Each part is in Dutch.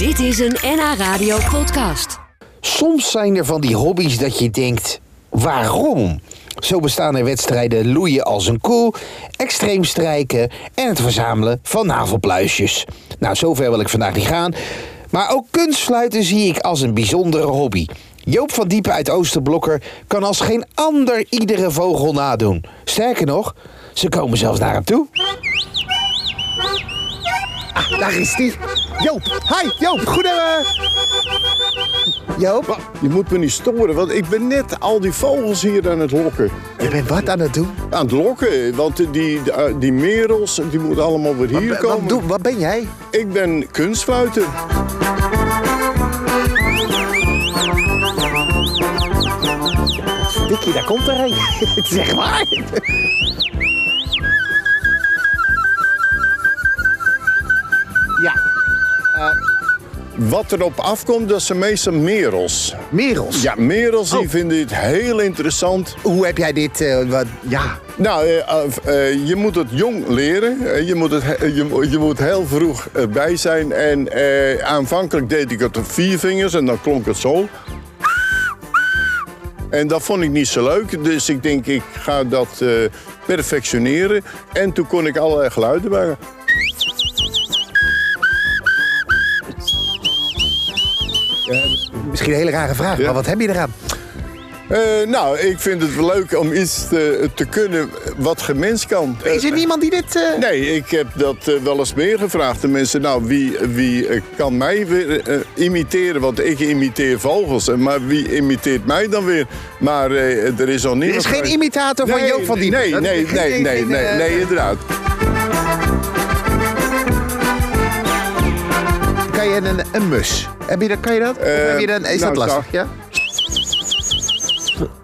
Dit is een NH Radio podcast. Soms zijn er van die hobby's dat je denkt, waarom? Zo bestaan er wedstrijden loeien als een koe, extreem strijken en het verzamelen van navelpluisjes. Nou, zover wil ik vandaag niet gaan. Maar ook kunstfluiten zie ik als een bijzondere hobby. Joop van Diepen uit Oosterblokker kan als geen ander iedere vogel nadoen. Sterker nog, ze komen zelfs naar hem toe. Ah, daar is hij. Joop, hi Joop, goedemorgen. Joop, Je moet me niet storen, want ik ben net al die vogels hier aan het lokken. je bent wat aan het doen? Aan het lokken, want die, die, eh, die merels die moeten allemaal weer hier Wat, komen. wat, doe- wat ben jij? Ik ben kunstfluiter. Dikkie, daar komt er een. zeg maar. Ja, Wat erop afkomt, dat zijn meestal merels. merels. Ja, merels die Oh. vinden dit heel interessant. Hoe heb jij dit, eh, wat, ja... Nou, eh, eh, eh, je moet het jong leren. Eh, je, moet het, he- je, mo- je moet heel vroeg erbij zijn. En eh, aanvankelijk deed ik het op vier vingers en dan klonk het zo. En dat vond ik niet zo leuk, dus ik denk ik ga dat eh, perfectioneren. En toen kon ik allerlei geluiden maken. Misschien een hele rare vraag, maar wat heb je eraan? Eh, nou, ik vind het wel leuk om iets te, te kunnen wat geen mens kan. Is er niemand die dit... eh, Nee, ik heb dat eh, wel eens meer gevraagd. De mensen, nou, wie, wie eh, kan mij weer eh, imiteren? Want ik imiteer vogels. Maar wie imiteert mij dan weer? Maar eh, er is al niet... Er is geen imitator van Joop van Diepen? Nee, nee, nee, nee, geen, nee, eh, nee, inderdaad. Kan je een, een mus? Heb je dat, kan je dat? Of Eh, heb je dan, is nou, dat lastig? zo. Ja?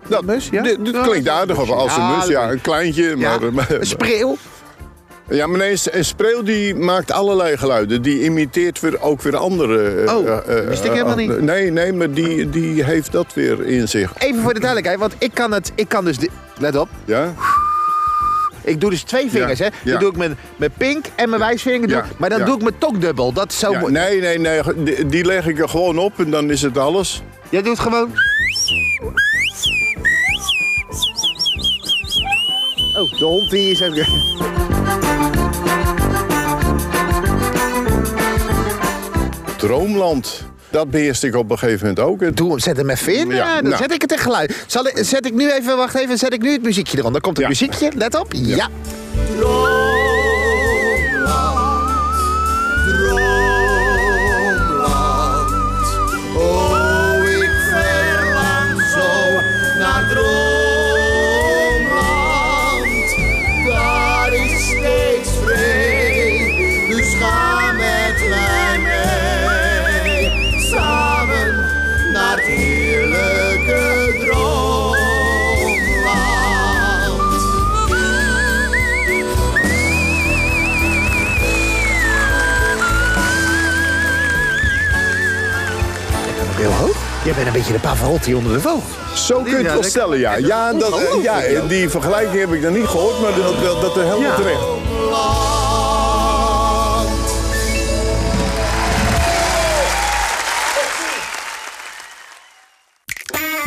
Dat, mus, ja? Dit, klinkt aardig of als een mus. Ja, een kleintje. Ja, Maar, een spreeuw? ja, maar nee, een spreeuw die maakt allerlei geluiden. Die imiteert weer, ook weer andere... eh, Oh, eh, eh, wist ik helemaal eh, niet. Nee, nee, maar die, die heeft dat weer in zich. Even voor de duidelijkheid, want ik kan het, ik kan dus, let op, Ja? Ik doe dus twee vingers, hè. Ja. doe ik mijn, mijn pink en mijn wijsvinger, doe maar dan doe ik mijn tongdubbel. Dat is zo nee, nee, nee. Die, die leg ik er gewoon op en dan is het alles. Jij doet gewoon... Oh, de hond die is ook... Droomland. Dat beheerst ik op een gegeven moment ook. Doe hem, zet hem even in. Ja, eh, dan nou. zet ik het in geluid. Zal ik, zet ik nu even, wacht even, zet ik nu het muziekje eronder. Komt het Ja. muziekje, let op. Ja. Oh, heerlijke droomland. Heel hoog. Jij bent een beetje de Pavarotti onder de vogel. zo kun je het Ja, wel stellen, ja. Ja, dat, ja, die vergelijking heb ik nog niet gehoord, maar dat, dat, dat is helemaal Ja. terecht.